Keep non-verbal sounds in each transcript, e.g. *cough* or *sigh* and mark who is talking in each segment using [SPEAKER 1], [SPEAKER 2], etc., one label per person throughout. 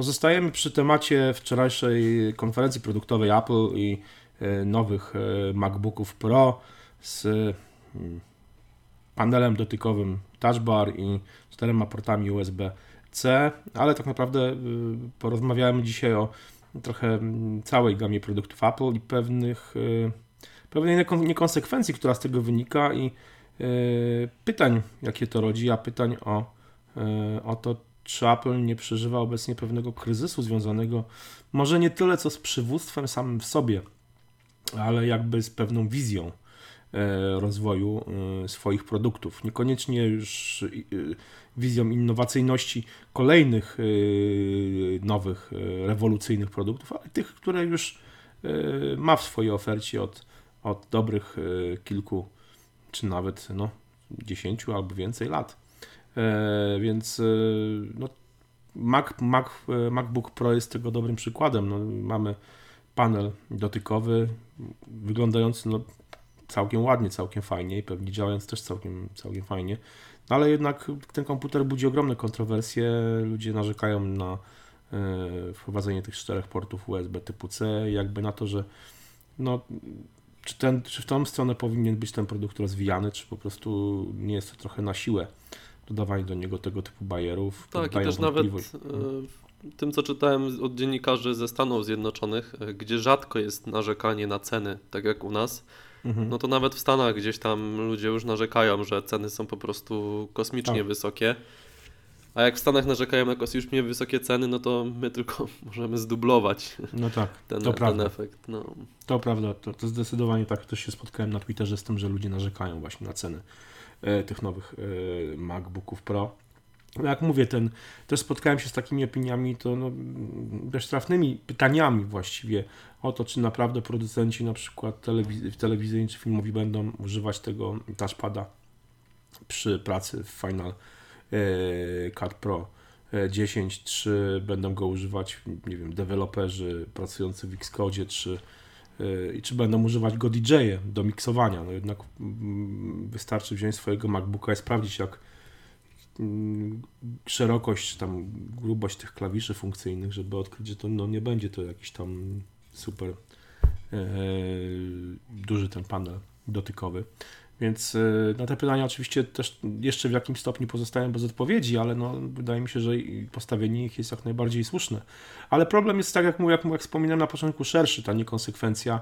[SPEAKER 1] Pozostajemy przy temacie wczorajszej konferencji produktowej Apple i e, nowych e, MacBooków Pro z mm, panelem dotykowym Touch Bar i czterema portami USB-C, ale tak naprawdę y, porozmawiamy dzisiaj o trochę mm, całej gamie produktów Apple i pewnych pewnej niekonsekwencji, która z tego wynika i pytań, jakie to rodzi, a pytań o, o to, czy Apple nie przeżywa obecnie pewnego kryzysu związanego może nie tyle co z przywództwem samym w sobie, ale jakby z pewną wizją e, rozwoju e, swoich produktów. Niekoniecznie już e, wizją innowacyjności kolejnych nowych, rewolucyjnych produktów, ale tych, które już ma w swojej ofercie od, od dobrych kilku, czy nawet no, dziesięciu albo więcej lat. E, więc e, no, Mac, Mac, e, MacBook Pro jest tego dobrym przykładem. No, mamy panel dotykowy, wyglądający no, całkiem ładnie, całkiem fajnie i pewnie działając też całkiem, całkiem fajnie. No, ale jednak ten komputer budzi ogromne kontrowersje. Ludzie narzekają na wprowadzenie tych czterech portów USB typu C, jakby na to, że no, czy, ten, czy w tą stronę powinien być ten produkt rozwijany, czy po prostu nie jest to trochę na siłę dodawali do niego tego typu bajerów.
[SPEAKER 2] Tak, i też nawet e, tym, co czytałem od dziennikarzy ze Stanów Zjednoczonych, e, gdzie rzadko jest narzekanie na ceny, tak jak u nas, mhm. no to nawet w Stanach gdzieś tam ludzie już narzekają, że ceny są po prostu kosmicznie tak. wysokie. A jak w Stanach narzekają na kosmicznie wysokie ceny, no to my tylko *laughs* możemy zdublować
[SPEAKER 1] no tak, *laughs*
[SPEAKER 2] ten,
[SPEAKER 1] to
[SPEAKER 2] ten
[SPEAKER 1] prawda.
[SPEAKER 2] efekt. No.
[SPEAKER 1] To prawda, to, to zdecydowanie tak. Też się spotkałem na Twitterze z tym, że ludzie narzekają właśnie na ceny. E, tych nowych e, MacBooków Pro. No jak mówię, ten, też spotkałem się z takimi opiniami, to no, beztrafnymi pytaniami właściwie o to, czy naprawdę producenci na przykład telewiz telewizyjni czy filmowi będą używać tego touchpada przy pracy w Final e, Cut Pro 10, czy będą go używać, nie wiem, deweloperzy pracujący w Xcode, czy i czy będą używać go DJ do miksowania. No jednak mm, wystarczy wziąć swojego MacBooka i sprawdzić, jak mm, szerokość, tam grubość tych klawiszy funkcyjnych, żeby odkryć, że to no, nie będzie to jakiś tam super e, duży ten panel dotykowy. Więc e, na te pytania oczywiście też jeszcze w jakimś stopniu pozostają bez odpowiedzi, ale no, wydaje mi się, że postawienie ich jest jak najbardziej słuszne. Ale problem jest, tak jak, mówię, jak, jak wspominałem na początku, szerszy. Ta niekonsekwencja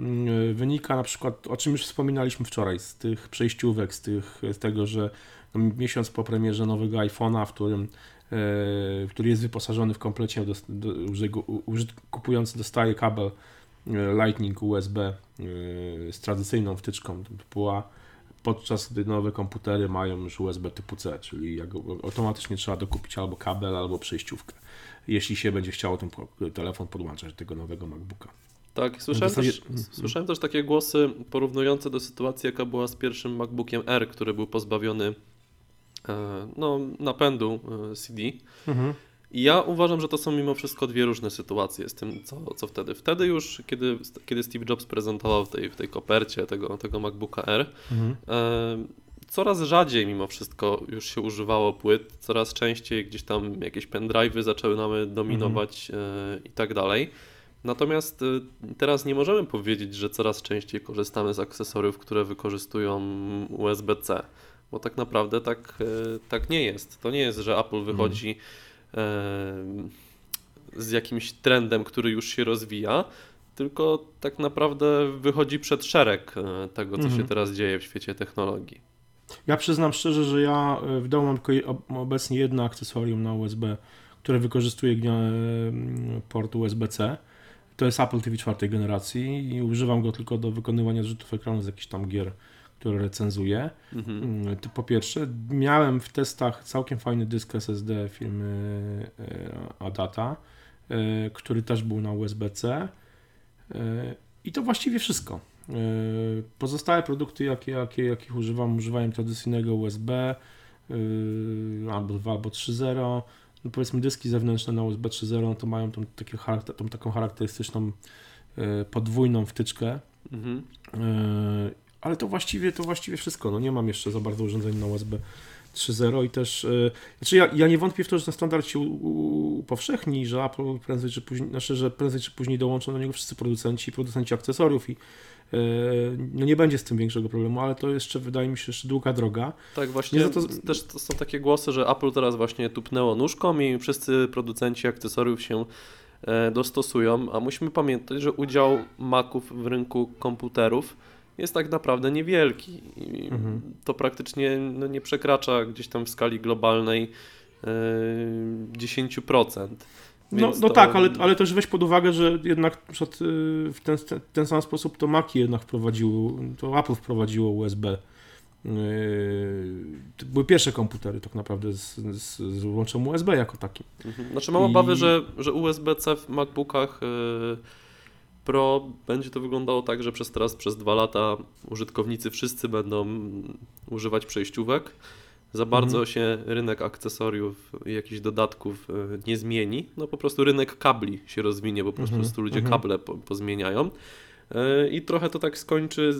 [SPEAKER 1] mm, wynika na przykład, o czym już wspominaliśmy wczoraj, z tych przejściówek, z, tych, z tego, że no, miesiąc po premierze nowego iPhone'a, w którym e, który jest wyposażony w komplecie, kupujący dostaje kabel Lightning USB z tradycyjną wtyczką. To była podczas gdy nowe komputery mają już USB typu C, czyli automatycznie trzeba dokupić albo kabel, albo przejściówkę, jeśli się będzie chciało ten telefon podłączać do tego nowego MacBooka.
[SPEAKER 2] Tak, słyszałem, zasadzie... też, słyszałem też takie głosy porównujące do sytuacji, jaka była z pierwszym MacBookiem R, który był pozbawiony e, no, napędu e, CD. Mhm. I ja uważam, że to są mimo wszystko dwie różne sytuacje z tym, co, co wtedy. Wtedy już, kiedy, kiedy Steve Jobs prezentował w tej, w tej kopercie tego, tego MacBooka R, mhm. e, coraz rzadziej mimo wszystko już się używało płyt, coraz częściej gdzieś tam jakieś pendrive'y zaczęły nam dominować mhm. e, i tak dalej. Natomiast e, teraz nie możemy powiedzieć, że coraz częściej korzystamy z akcesoriów, które wykorzystują USB-C, bo tak naprawdę tak, e, tak nie jest. To nie jest, że Apple wychodzi mhm z jakimś trendem, który już się rozwija, tylko tak naprawdę wychodzi przed szereg e, tego, co mhm. się teraz dzieje w świecie technologii.
[SPEAKER 1] Ja przyznam szczerze, że ja e, w domu mam tylko obecnie jedno akcesorium na USB, które wykorzystuje port USB-C. To jest Apple TV czwartej generacji i używam go tylko do wykonywania zrzutów ekranu z jakichś tam gier które recenzuję. Mhm. Mm, po pierwsze, miałem w testach całkiem fajny dysk SSD firmy e, Adata, e, który też był na USB-C. E, I to właściwie wszystko. Pozostałe produkty, jakie, jakie, jakich używam, używałem tradycyjnego USB albo 2 albo 3.0. No powiedzmy dyski zewnętrzne na USB 3.0 no to mają tą, takie charakter, tą taką charakterystyczną podwójną wtyczkę. Mhm ale to właściwie, to właściwie wszystko. No nie mam jeszcze za bardzo urządzeń na USB 3.0 i też, yy, znaczy ja, ja nie wątpię w to, że ten standard się upowszechni, że Apple prędzej czy później, znaczy, że prędzej czy później dołączą do niego wszyscy producenci, producenci akcesoriów i no nie będzie z tym większego problemu, ale to jeszcze wydaje mi się jeszcze długa droga.
[SPEAKER 2] Tak, właśnie to... też to są takie głosy, że Apple teraz właśnie tupnęło nóżką i wszyscy producenci akcesoriów się e, dostosują, a musimy pamiętać, że udział Maców w rynku komputerów jest tak naprawdę niewielki. Mhm. To praktycznie no, nie przekracza gdzieś tam w skali globalnej 10%. E,
[SPEAKER 1] no, no to... tak, ale, ale też weź pod uwagę, że jednak y, w ten, ten sam sposób to Maki jednak wprowadziło, to Apple wprowadziło USB. Y, to były pierwsze komputery tak naprawdę z, z, z łączem USB jako takim.
[SPEAKER 2] Mhm. Znaczy mam I... obawy, że, że USB-C w MacBookach y, Pro będzie to wyglądało tak, że przez teraz, przez dwa lata użytkownicy wszyscy będą używać przejściówek za bardzo mhm. się rynek akcesoriów i jakichś dodatków e, nie zmieni. No po prostu rynek kabli się rozwinie, bo po mhm. prostu ludzie mhm. kable po, pozmieniają. E, I trochę to tak skończy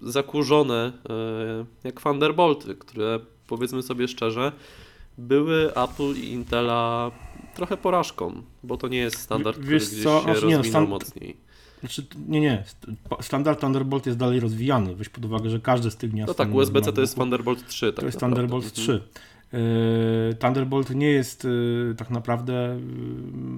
[SPEAKER 2] zakurzone e, jak Thunderbolty, które powiedzmy sobie szczerze, były Apple i Intela trochę porażką, bo to nie jest standard, który Wiesz gdzieś co? się rozwinął stand... mocniej.
[SPEAKER 1] Znaczy, nie, nie. Standard Thunderbolt jest dalej rozwijany. Weź pod uwagę, że każdy z tych gniazd.
[SPEAKER 2] No tak, USB-C to jest Thunderbolt 3.
[SPEAKER 1] Tak to jest naprawdę. Thunderbolt 3. Mhm. Yy, Thunderbolt nie jest yy, tak naprawdę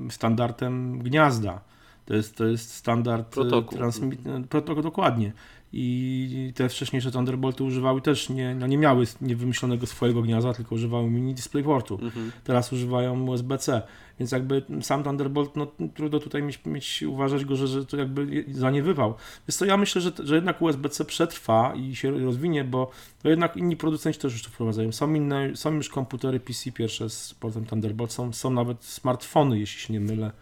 [SPEAKER 1] yy, standardem gniazda. To jest, to jest standard
[SPEAKER 2] protokół.
[SPEAKER 1] Transmit, protokół dokładnie i te wcześniejsze Thunderbolty używały też, nie, no nie miały niewymyślonego swojego gniazda, tylko używały mini DisplayPortu. Mhm. Teraz używają USB-C, więc jakby sam Thunderbolt, no trudno tutaj mieć, mieć uważać go, że, że to jakby za nie wywał. Więc to ja myślę, że, że jednak USB-C przetrwa i się rozwinie, bo to jednak inni producenci też już to wprowadzają. Są, inne, są już komputery PC pierwsze z portem Thunderbolt, są, są nawet smartfony, jeśli się nie mylę,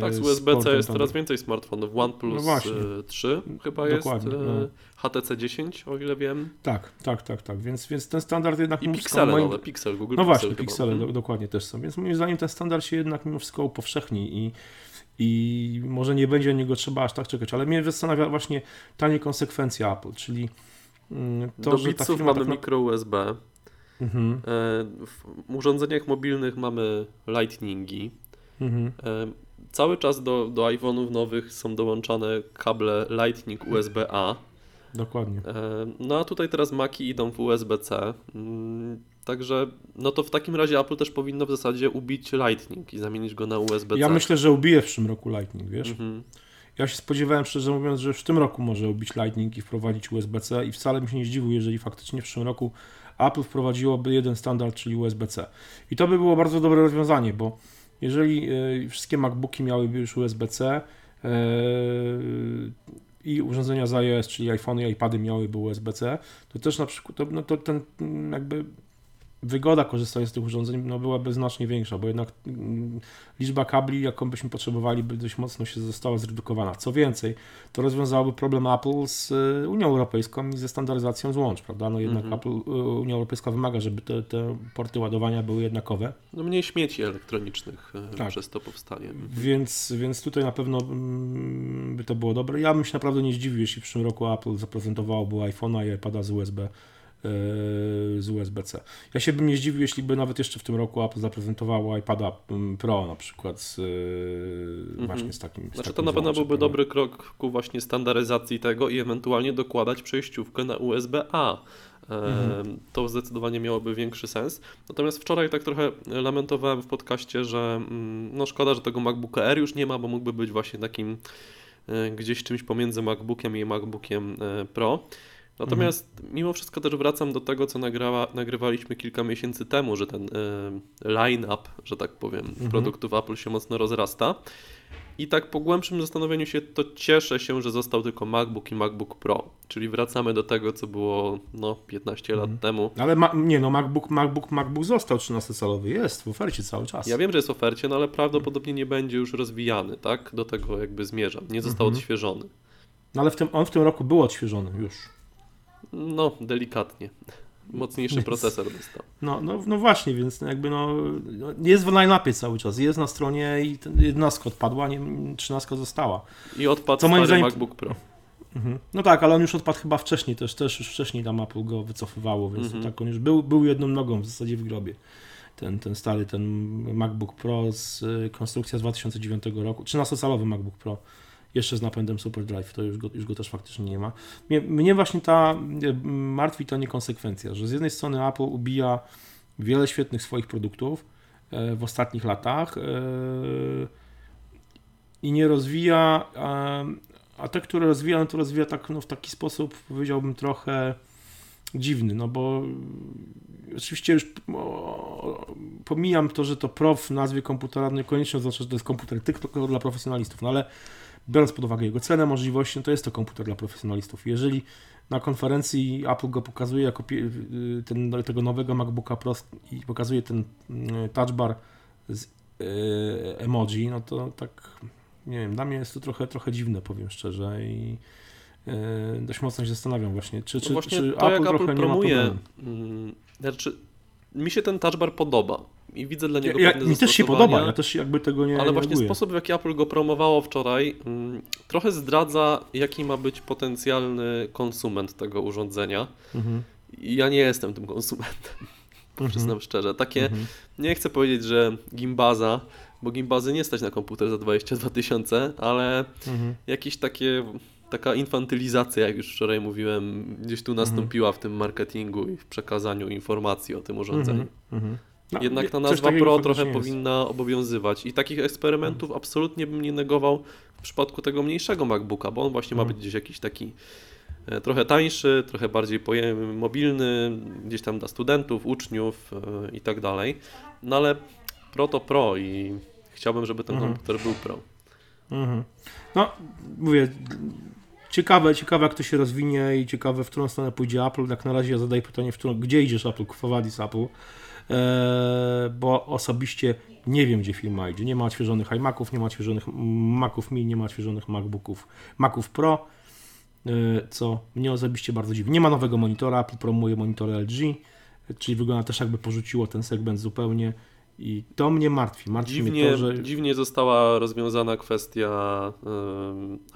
[SPEAKER 2] tak, z USB-C jest coraz więcej smartfonów. OnePlus no 3 chyba Dokładnie, jest, no. HTC 10, o ile wiem.
[SPEAKER 1] Tak, tak, tak, tak. Więc, więc ten standard jednak...
[SPEAKER 2] I piksele moim... nowe, Pixel, Google
[SPEAKER 1] No właśnie, piksele do, dokładnie też są. Więc moim zdaniem ten standard się jednak mimo wszystko upowszechni i, i może nie będzie niego trzeba aż tak czekać. Ale mnie zastanawia właśnie ta niekonsekwencja Apple, czyli
[SPEAKER 2] mm, to, do że ta firma mamy tak... mikro USB. Mhm. E, w urządzeniach mobilnych mamy lightningi. Mhm. E, cały czas do, do iPhone'ów nowych są dołączane kable Lightning USB-A.
[SPEAKER 1] Dokładnie.
[SPEAKER 2] E, no a tutaj teraz Maki idą w USB-C. Mm, także no to w takim razie Apple też powinno w zasadzie ubić Lightning i zamienić go na USB-C.
[SPEAKER 1] Ja myślę, że ubije w przyszłym roku Lightning, wiesz? Mhm. Ja się spodziewałem, szczerze mówiąc, że w tym roku może ubić Lightning i wprowadzić USB-C i wcale bym się nie zdziwił, jeżeli faktycznie w przyszłym roku Apple wprowadziłoby jeden standard, czyli USB-C. I to by było bardzo dobre rozwiązanie, bo jeżeli e, wszystkie MacBooki miałyby już USB-C e, i urządzenia z iOS, czyli iPhone i iPady miałyby USB-C, to też na przykład to, no to ten jakby wygoda korzystania z tych urządzeń no, byłaby znacznie większa, bo jednak mm, liczba kabli, jaką byśmy potrzebowali, by dość mocno się została zredukowana. Co więcej, to rozwiązałoby problem Apple z y, Unią Europejską i ze standaryzacją złącz, prawda? No jednak mhm. Apple, y, Unia Europejska wymaga, żeby te, te, porty ładowania były jednakowe.
[SPEAKER 2] No mniej śmieci elektronicznych y, tak. przez to powstanie.
[SPEAKER 1] Więc, więc tutaj na pewno mm, by to było dobre. Ja bym się naprawdę nie zdziwił, jeśli w przyszłym roku Apple zaprezentowałoby iPhone'a i iPada z USB z USB-C. Ja się bym nie zdziwił, jeśli by nawet jeszcze w tym roku Apple zaprezentowało iPada mm, Pro na przykład z, mhm. właśnie z takim
[SPEAKER 2] Znaczy takim to na pewno byłby dobry krok ku właśnie standaryzacji tego i ewentualnie dokładać przejściówkę na USB-A. Mhm. To zdecydowanie miałoby większy sens. Natomiast wczoraj tak trochę lamentowałem w podcaście, że mm, no szkoda, że tego MacBooka Air już nie ma, bo mógłby być właśnie takim e, gdzieś czymś pomiędzy MacBookiem i MacBookiem e, Pro. Natomiast mhm. mimo wszystko też wracam do tego, co nagrała, nagrywaliśmy kilka miesięcy temu, że ten y, line-up, że tak powiem, mhm. produktów Apple się mocno rozrasta. I tak po głębszym zastanowieniu się, to cieszę się, że został tylko MacBook i MacBook Pro. Czyli wracamy do tego, co było no, 15 mhm. lat temu.
[SPEAKER 1] Ale ma, nie, no MacBook, MacBook, MacBook został 13-calowy, jest w ofercie cały czas.
[SPEAKER 2] Ja wiem, że jest w ofercie, no ale prawdopodobnie nie będzie już rozwijany, tak? Do tego jakby zmierzam. Nie został mhm. odświeżony.
[SPEAKER 1] No ale w tym, on w tym roku był odświeżony już.
[SPEAKER 2] No, delikatnie. Mocniejszy więc, procesor dostał.
[SPEAKER 1] No, no, no właśnie, więc jakby no, jest w line-upie cały czas, jest na stronie i 11 odpadła, nie, 13 została.
[SPEAKER 2] I odpadł Co moim zdaniem, MacBook Pro.
[SPEAKER 1] Mhm. No tak, ale on już odpadł chyba wcześniej, też, też już wcześniej tam Apple go wycofywało, więc mhm. tak on już był, był jedną nogą w zasadzie w grobie. Ten, ten stary, ten MacBook Pro z y, konstrukcja z 2009 roku, 13-calowy MacBook Pro, jeszcze z napędem SuperDrive, to już go, już go też faktycznie nie ma. Mnie, mnie właśnie ta y, martwi ta niekonsekwencja, że z jednej strony Apple ubija wiele świetnych swoich produktów e, w ostatnich latach e, i nie rozwija a te, które rozwija, no to rozwija tak, no, w taki sposób, powiedziałbym, trochę dziwny, no bo oczywiście już pomijam to, że to Pro w nazwie komputera niekoniecznie oznacza, że to jest komputer tylko dla profesjonalistów, no ale biorąc pod uwagę jego cenę, możliwości, no to jest to komputer dla profesjonalistów. Jeżeli na konferencji Apple go pokazuje jako ten, tego nowego MacBooka Pro i pokazuje ten mm, touch bar z e, emoji, no to tak nie wiem, dla mnie jest to trochę, trochę dziwne, powiem szczerze i dość mocno się zastanawiam właśnie, czy,
[SPEAKER 2] no
[SPEAKER 1] czy,
[SPEAKER 2] właśnie
[SPEAKER 1] czy
[SPEAKER 2] to, Apple, jak Apple promuje, mm, znaczy mi się ten touch bar podoba i widzę dla niego
[SPEAKER 1] ja, Mi też się podoba, ja też jakby tego nie
[SPEAKER 2] Ale właśnie sposób, w jaki Apple go promowało wczoraj, mm, trochę zdradza, jaki ma być potencjalny konsument tego urządzenia. Mhm. I ja nie jestem tym konsumentem, *laughs* mhm. przyznam szczerze. Takie, mhm. nie chcę powiedzieć, że gimbaza, bo gimbazy nie stać na komputer za 22 tysiące, ale mhm. jakieś takie taka infantylizacja, jak już wczoraj mówiłem, gdzieś tu nastąpiła mhm. w tym marketingu i w przekazaniu informacji o tym urządzeniu. Mhm. No, Jednak ta nazwa Pro trochę powinna obowiązywać i takich eksperymentów mhm. absolutnie bym nie negował w przypadku tego mniejszego MacBooka, bo on właśnie ma być gdzieś jakiś taki e, trochę tańszy, trochę bardziej mobilny, gdzieś tam dla studentów, uczniów e, i tak dalej. No ale Pro to Pro i chciałbym, żeby ten mhm. komputer był Pro.
[SPEAKER 1] Mhm. No, mówię, ciekawe, ciekawe jak to się rozwinie i ciekawe w którą stronę pójdzie Apple. Jak na razie ja zadaję pytanie, w którą, gdzie idziesz Apple, z Apple, eee, bo osobiście nie wiem, gdzie firma idzie. Nie ma odświeżonych iMaców, nie ma odświeżonych Maców Mini, nie ma odświeżonych MacBooków, Maców Pro, eee, co mnie osobiście bardzo dziwi. Nie ma nowego monitora, Apple promuje monitor LG, czyli wygląda też jakby porzuciło ten segment zupełnie. I to mnie martwi. Martwi
[SPEAKER 2] dziwnie,
[SPEAKER 1] mnie to, że...
[SPEAKER 2] dziwnie została rozwiązana kwestia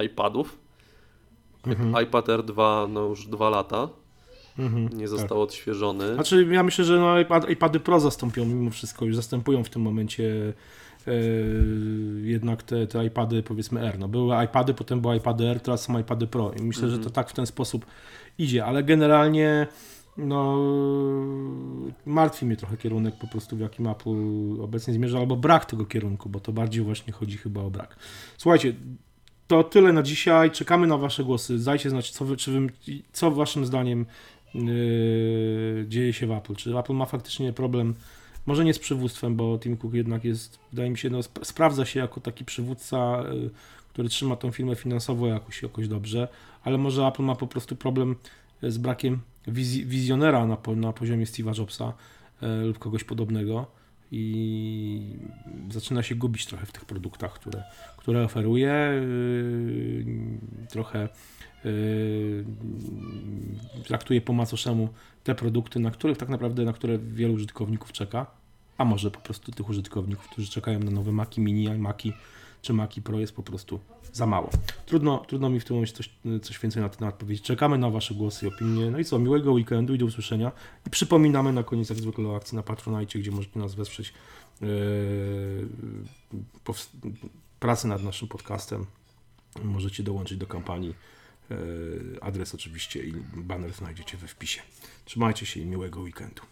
[SPEAKER 2] iPadów. Mhm. iPad R2 no już dwa lata. Mhm, nie został tak. odświeżony.
[SPEAKER 1] Znaczy ja myślę, że no iPad, iPady Pro zastąpią mimo wszystko, już zastępują w tym momencie e, jednak te, te iPady powiedzmy R. No były iPady, potem były iPady R, teraz są iPady Pro i myślę, mhm. że to tak w ten sposób idzie, ale generalnie no martwi mnie trochę kierunek po prostu w jakim Apple obecnie zmierza, albo brak tego kierunku, bo to bardziej właśnie chodzi chyba o brak. Słuchajcie, to tyle na dzisiaj. Czekamy na Wasze głosy. Dajcie znać, co, wy, czy wy, co Waszym zdaniem yy, dzieje się w Apple. Czy Apple ma faktycznie problem, może nie z przywództwem, bo Tim Cook jednak jest, wydaje mi się, no, sp sprawdza się jako taki przywódca, yy, który trzyma tą firmę finansowo jakoś, jakoś dobrze, ale może Apple ma po prostu problem z brakiem wizjonera na, na poziomie Steve'a Jobsa e, lub kogoś podobnego i zaczyna się gubić trochę w tych produktach, które, które oferuje. E, trochę e, traktuje po macoszemu te produkty, na których tak naprawdę, na które wielu użytkowników czeka, a może po prostu tych użytkowników, którzy czekają na nowe Maki Mini, Maki czy Maki Pro jest po prostu za mało. Trudno, trudno mi w tym momencie coś, coś więcej na ten temat powiedzieć. Czekamy na Wasze głosy i opinie. No i co, miłego weekendu i do usłyszenia. I przypominamy na koniec jak zwykle o akcji na Patronite, gdzie możecie nas wesprzeć yy, pracy nad naszym podcastem. Możecie dołączyć do kampanii. Yy, adres oczywiście i banner znajdziecie we wpisie. Trzymajcie się i miłego weekendu.